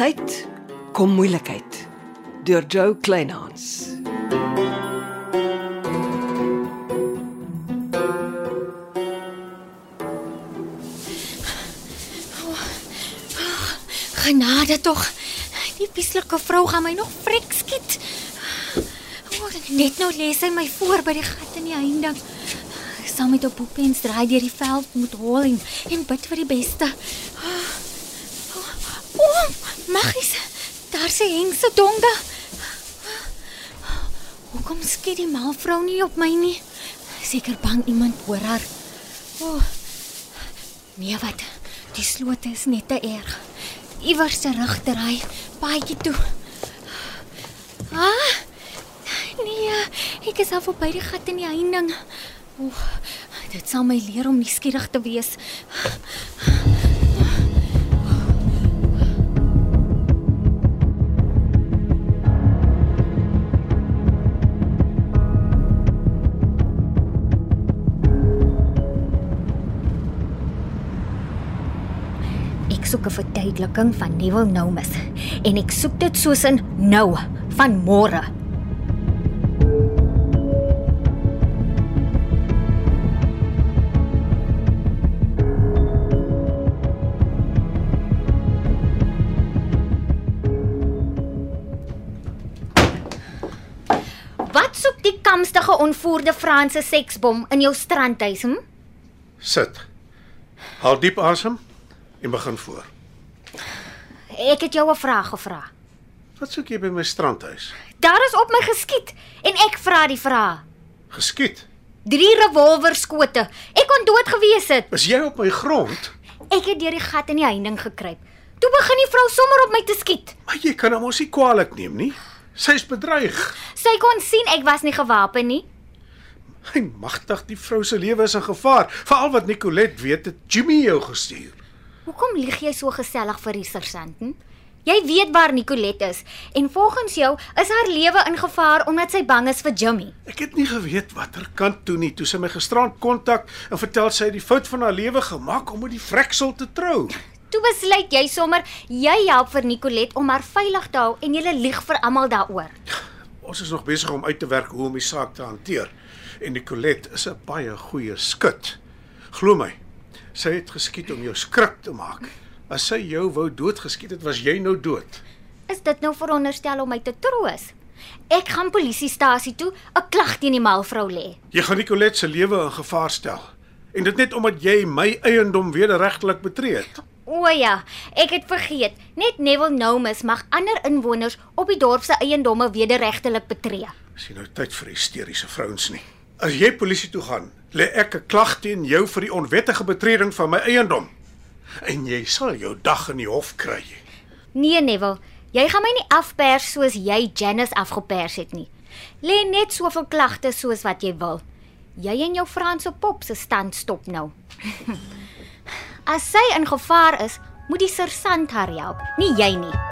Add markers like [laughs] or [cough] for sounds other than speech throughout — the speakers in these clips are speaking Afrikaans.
tyd kom moeilikheid deur Joe Kleinhans. Genade tog. Die pieslike vrou gaan my nog frek skiet. O, net nou lê sy my voor by die gat in die heining. Saam met op poepens draai deur die veld moet hol en, en bid vir die beste. O, oh, magies. Daar sê hengse donga. Hoekom skiet die mal vrou nie op my nie? Seker bang iemand hoor haar. O. Oh, nee wat? Die slote is net te erg iewers terug draai, paadjie toe. Ah! Nee, ek is al verby die gat in die heining. Oeg, dit sal my leer om nuuskierig te wees. Soek 'n verduideliking van Neville Nomus en ek soek dit soos in nou, van môre. Wat soek die kamstige onvoerde Franse seksbom in jou strandhuis, hm? Sit. Haal diep asem en begin voor. Ek het jou 'n vraag gevra. Wat soek jy by my strandhuis? Daar is op my geskiet en ek vra die vraag. Geskiet. Drie revolverskote. Ek kon dood gewees het. Is jy op my grond? Ek het deur die gat in die heining gekruip. Toe begin die vrou sommer op my te skiet. Maar jy kan hom mos nie kwaadlik neem nie. Sy's bedreig. Sy kon sien ek was nie gewapen nie. Hy magtig, die vrou se lewe is in gevaar. Veral wat Nicolet weet het Jimmy jou gestuur. Hoekom lieg jy so gesellig vir die sergeant? Hm? Jy weet waar Nicolet is en volgens jou is haar lewe in gevaar omdat sy bang is vir Jimmy. Ek het nie geweet watter kant toe nie toe sy my gisterand kontak en vertel sy het die fout van haar lewe gemaak om met die vreksel te trou. Toe besluit jy sommer jy help vir Nicolet om haar veilig te hou en jy lieg vir almal daaroor. Ons is nog besig om uit te werk hoe om die saak te hanteer. En Nicolet is 'n baie goeie skut. Glo my, sy het geskiet om jou skrik te maak. As sy jou wou doodgeskiet het, was jy nou dood. Is dit nou veronderstel om my te troos? Ek gaan polisiestasie toe 'n klag teen die malvrou lê. Jy gaan Nicolet se lewe in gevaar stel. En dit net omdat jy my eiendom wederregtelik betree het. O ja, ek het vergeet. Net Neville Nomus mag ander inwoners op die dorp se eiendomme wederregtelik betree. Is nie nou tyd vir hysteriese vrouens nie. As jy polisie toe gaan, lê ek 'n klag teen jou vir die onwettige betreding van my eiendom. En jy sal jou dag in die hof kry. Nee Neville, jy gaan my nie afpers soos jy Janice afgepers het nie. Lê net soveel klagte soos wat jy wil. Jy en jou Franse pop se stand stop nou. [laughs] As sy in gevaar is, moet die sergeant haar help, nie jy nie.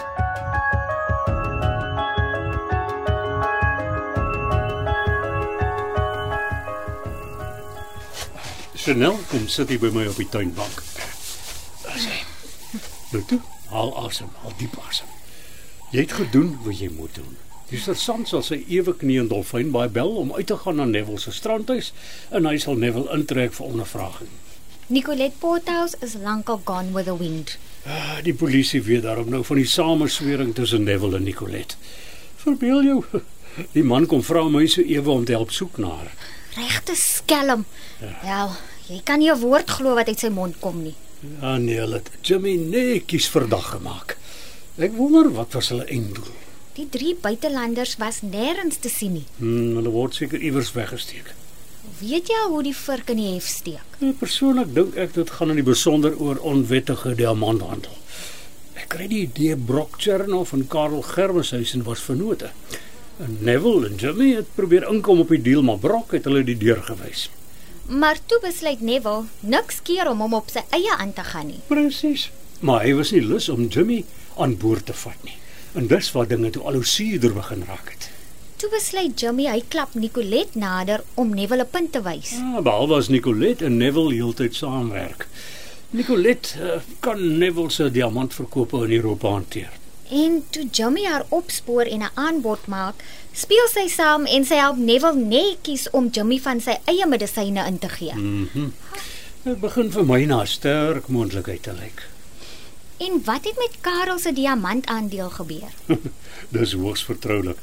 Chanel kom sit hier by my op die tuinbank. Sê. Nou toe, haal asem, haal diep asem. Jy het gedoen wat jy moet doen. Die sergeant sal sy ewe knie in Dolfyn Bay bel om uit te gaan na Neville se strandhuis en hy sal Neville intrek vir ondervraging. Nicolette Porthouse is lankal gone with the wind. Ah, die polisie weet daarom nou van die sameswering tussen Neville en Nicolette. Verbeel jou, die man kom vra my so ewe om te help soek na haar. Regte skelm. Ja. Wel, jy kan nie 'n woord glo wat uit sy mond kom nie. Ja nee, hulle het Jimmy netjies verdag gemaak. Ek wonder wat was hulle einddoel? Die drie buitelanders was nêrens te sien nie. Hmm, hulle word seker iewers weggesteek. Weet jy hoe die vurk in die hef steek? Nou, persoonlik dink ek dit gaan in die besonder oor onwettige diamanthandel. Ek kry die idee Brock Chernoff en Karel Germeshuisen was vennote. En Neville en Jimmy het probeer inkom op die deal, maar Brock het hulle die deur gewys. Maar toe besluit Neville niks keer om hom op sy eie aan te gaan nie. Presies. Maar hy was nie lus om Jimmy aan boord te vat nie. En dis waar dinge toe al hoe suurder begin raak het. Toe besluit Jimmy hy klap Nicolette nader om Neville 'n punt te wys. Ja, behalwe as Nicolette en Neville heeltyd saamwerk. Nicolette uh, kan Neville se diamantverkope in Europa hanteer. En toe Jimmy haar opspoor en 'n aanbod maak, speel sy saam en sy help Neville netjies om Jimmy van sy eie medisyne in te gee. Mhm. Dit begin vir my na sterk moontlikheid te lyk. En wat het met Karel se diamantaandeel gebeur? [laughs] Dis hoogs vertroulik.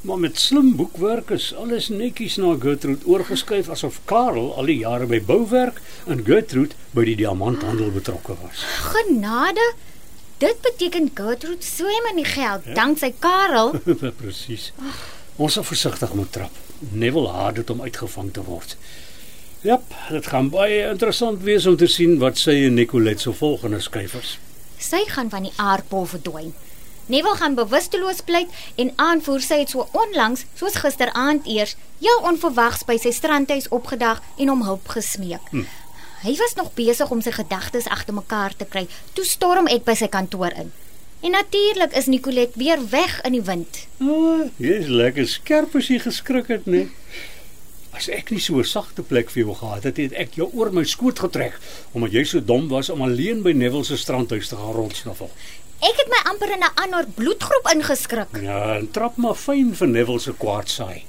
Maar met slim boekwerk is alles netjies na Gertrude oorgeskuif asof Karel al die jare by bouwerk en Gertrude by die diamanthandel betrokke was. Genade. Dit beteken Gertrude swem in die geld ja? danksy Karel. [laughs] Presies. Ons sal versigtig moet trap. Neville haat dit om uitgevang te word. Ja, dit gaan baie interessant wees om te sien wat sy en Nicolet se volgende skyfers. Sy gaan van die aardbol verdwyn. Neville gaan bewusteloos pleit en aanvoer sy het so onlangs, soos gisteraand eers, heel onverwags by sy strandhuis opgedag en hom hulp gesmeek. Hm. Hy was nog besig om sy gedagtes agter mekaar te kry. Toe storm ek by sy kantoor in. En natuurlik is Nicolet weer weg in die wind. O, oh, jy's lekker skerp as jy geskrik het, nee. As ek nie so 'n sagte plek vir jou gehad het, het ek jou oor my skoot getrek omdat jy so dom was om alleen by Neville se strandhuis te gaan rondsnuffel. Ek het my amper in 'n ander bloedgroep ingeskrik. Ja, en trap maar fyn vir Neville se kwaadsaai.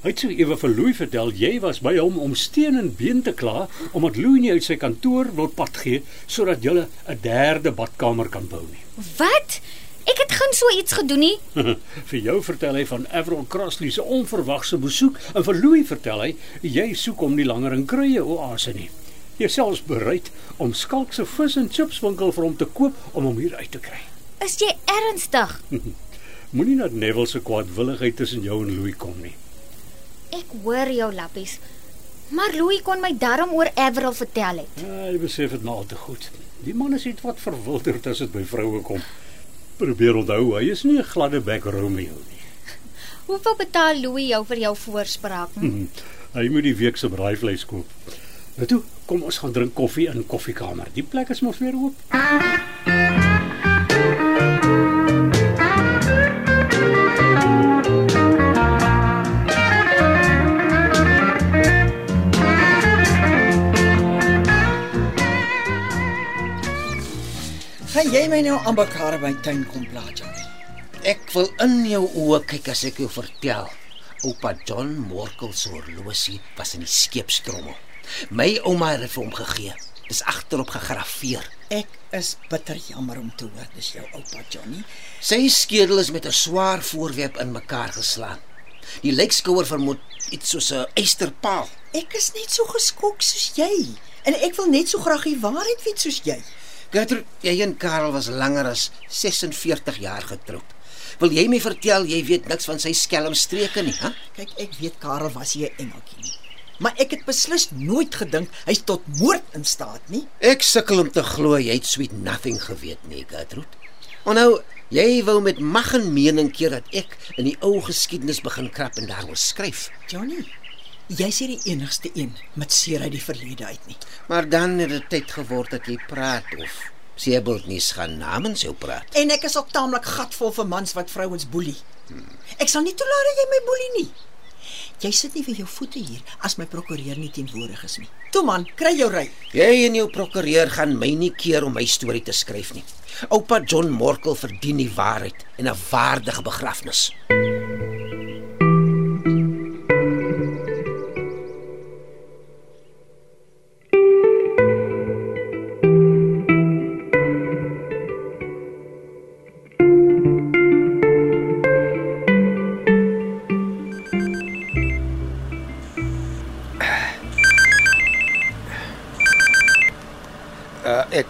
Hy het so ewe vir Louis vertel jy was by hom om steen en been te kla omdat Louis nie uit sy kantoor wil pad gee sodat jy 'n derde badkamer kan bou nie. Wat? Ek het geen so iets gedoen nie. [laughs] vir jou vertel hy van Everon Crossley se onverwagse besoek en vir Louis vertel hy jy soek hom nie langer in kruie oase nie. Jy selfs bereid om Skalk se vis en chips winkel vir hom te koop om hom hier uit te kry. Is jy ernstig? [laughs] Moenie dat Neville se kwaadwilligheid tussen jou en Louis kom nie. Ek hoor jou lappies. Maar Louis kon my darm oor Everal vertel het. Ja, jy besef dit nou al te goed. Die man is iets wat verwilderd as dit by vroue kom. Probeer onthou, hy is nie 'n gladde bek Romeo nie. [laughs] Hoeveel betaal Louis jou vir jou voorspraak? Hm? hy moet die week se braaivleis koop. Nou toe, kom ons gaan drink koffie in koffiekamer. Die plek is mos weer oop. Gaan jy my nou aan mekaar by tuin kom plaas, Johnny? Ek wil in jou oë kyk as ek jou vertel. Oupa John Morkel se horlosie was in die skeepstrommel. My ouma het dit vir hom gegee. Dis agterop gegraveer. Ek is bitter jammer om te hoor dis jou oupa Johnny. Sy skedel is met 'n swaar voorwerp in mekaar geslaan. Die lijkskouer vermoed iets soos 'n eysterpaal. Ek is net so geskok soos jy en ek wil net so graag die waarheid weet soos jy. Gertrude, jy en Karel was langer as 46 jaar getroud. Wil jy my vertel jy weet niks van sy skelmstreke nie, hè? Kyk, ek weet Karel was hier 'n engeltjie nie. Maar ek het beslis nooit gedink hy's tot moord in staat nie. Ek sukkel om te glo jy het sweet nothing geweet nie, Gertrude. Nou, jy wou met mag en mening keer dat ek in die ou geskiedenis begin krap en daaroor skryf. Johnny, Jy's nie die enigste een met seer uit die verlede uit nie. Maar dan het dit tyd geword dat jy praat of Sebelt nie gaan namens jou praat. En ek is ook taamlik gatvol vir mans wat vrouens boelie. Hmm. Ek sal nie toelaat dat jy my boelie nie. Jy sit nie vir jou voete hier as my prokureur nie teenwoordig is nie. Toe man, kry jou ry. Jy en jou prokureur gaan my nie keer om my storie te skryf nie. Oupa John Morkel verdien die waarheid en 'n waardige begrafnis. Hmm.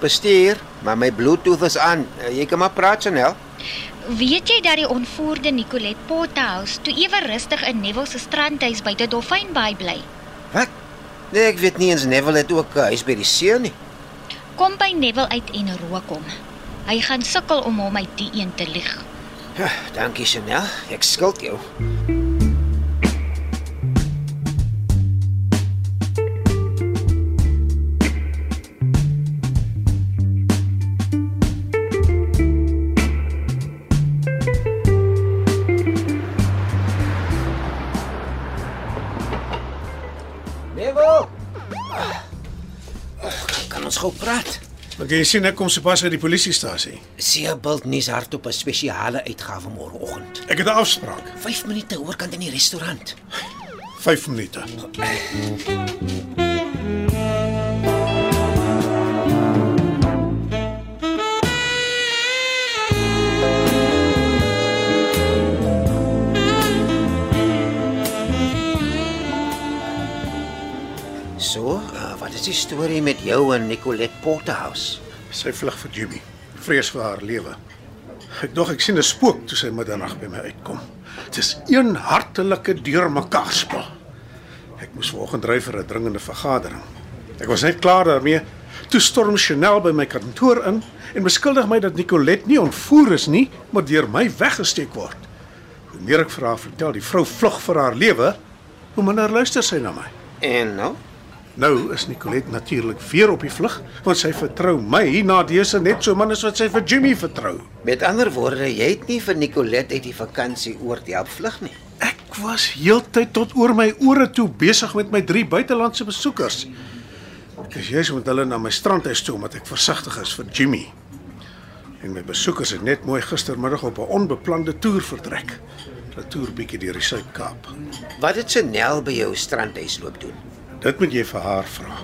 Bestuur, maar my Bluetooth is aan. Eh, jy kan maar praat, Chanel. Weet jy dat die onvoorde Nicolet Pothouse toe ewe rustig in Neville se strandhuis by die Dolfynbaai bly? Wat? Nee, ek weet nie eens Neville het ook 'n huis by die see nie. Kom by Neville uit en rook hom. Hy gaan sukkel om hom uit die een te lieg. Ja, dankie Chanel. Ek skuld jou. gou jy sien ek kom sopas uit die polisiestasie. Seabult nuus hart op 'n spesiale uitgawe môreoggend. Ek het 'n afspraak. 5 minute oorkant in die restaurant. 5 minute. Is die storie met jou en Nicolette Porterhouse? Sy vlug vir Jimmy. Vrees vir haar lewe. Ek dog ek sien 'n spook toe sy middernag by my uitkom. Dit is een hartelike deurmekaar spel. Ek moes vanoggend ry vir 'n dringende vergadering. Ek was net klaar daarmee toe storm Chanel by my kantoor in en beskuldig my dat Nicolette nie ontvoer is nie, maar deur my weggesteek word. Hoe meer ek vir haar vertel die vrou vlug vir haar lewe, hoe minder luister sy na my. En nou? Nou is Nicolette natuurlik weer op die vlug, want sy vertrou my na dese net so min as wat sy vir Jimmy vertrou. Met ander woorde, jy het nie vir Nicolette uit die vakansie oor die help vlug nie. Ek was heeltyd tot oor my ore toe besig met my drie buitelandse besoekers. Ek is juis met hulle na my strandhuis toe omdat ek versigtig is vir Jimmy. En my besoekers het net mooi gistermiddag op 'n onbeplande toer vertrek. 'n Toer bietjie deur die Suid-Kaap. Wat het Chanel by jou strandhuis loop doen? Dit moet jy vir haar vra.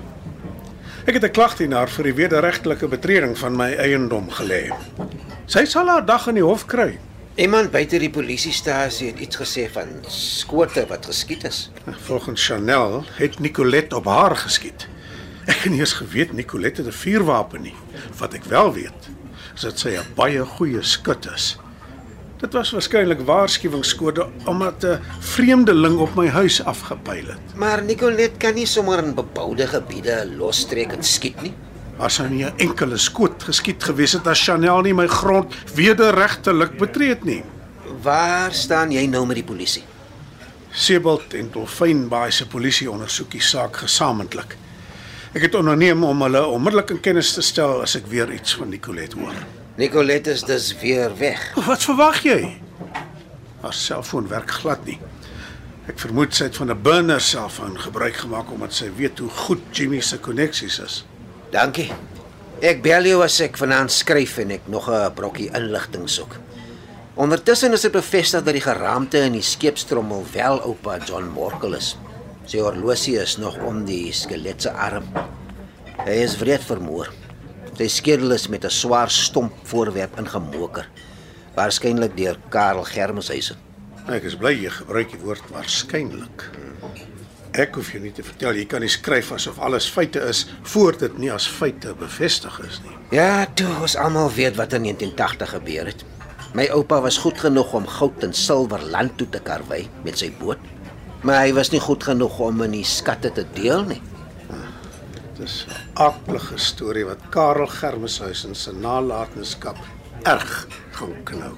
Ek het 'n klag teen haar vir die wederregtelike betreding van my eiendom gelê. Sy sal haar dag in die hof kry. Iemand buite die polisiestasie het iets gesê van skote wat geskiet is. Volgens Chanel het Nicolette op haar geskiet. Ek het nie eens geweet Nicolette het 'n vuurwapen nie. Wat ek wel weet, is dat sy 'n baie goeie skut is. Dit was waarskynlik waarskuwingskode omdat 'n vreemdeling op my huis afgepyl het. Maar Nicolette kan nie sommer in beboude gebiede losstreek en skiet nie. As nie 'n enkele skoot geskiet gewees het as Chanel nie my grond wederregtelik betree het nie. Waar staan jy nou met die polisie? Sebald en Dolfynbaai se polisie ondersoek die saak gesamentlik. Ek het onderneem om hulle onmiddellik in kennis te stel as ek weer iets van Nicolette hoor. Nicolette is dus weer weg. Wat verwag jy? Haar selfoon werk glad nie. Ek vermoed sy het van 'n burner selfoon gebruik gemaak omdat sy weet hoe goed Jimmy se koneksies is. Dankie. Ek bel jou as ek vanaand skryf en ek nog 'n brokkie inligting soek. Ondertussen is dit bevestig dat die geraamte in die skeepstrommel wel oupa John Morkel is. Sy horlosie is nog om die skelet se arm. Hy is wreed vermoor. Sy skedel is met 'n swaar stomp voorwerp ingemoker. Waarskynlik deur Karel Germeshuisen. Ek is bly jy gebruik die woord waarskynlik. Ek hoef jou nie te vertel jy kan nie skryf asof alles feite is voor dit nie as feite bevestig is nie. Ja, toe ons almal weet wat in 1980 gebeur het. My oupa was goed genoeg om goud en silwer land toe te karwei met sy boot, maar hy was nie goed genoeg om in die skatte te deel nie. Dis 'n aardige storie wat Karel Germeshuisen se nalatenskap erg gaan knou.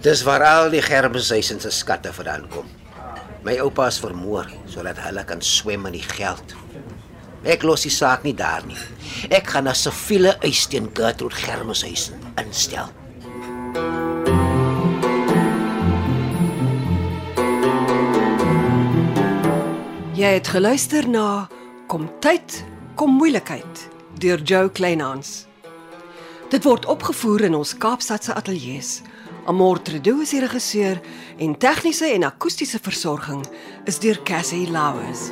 Dis waar al die Germeshuisen se skatte vandaan kom. My oupa is vermoor sodat hulle kan swem in die geld. Ek los die saak nie daar nie. Ek gaan na siviele eis teen Gertrude Germeshuisen instel. Jy het geluister na Kom tyd, kom moeilikheid deur Jo Kleinhans. Dit word opgevoer in ons Kaapstadse ateljee se. Amor Tredo is die regisseur en tegniese en akoestiese versorging is deur Cassie Lauers.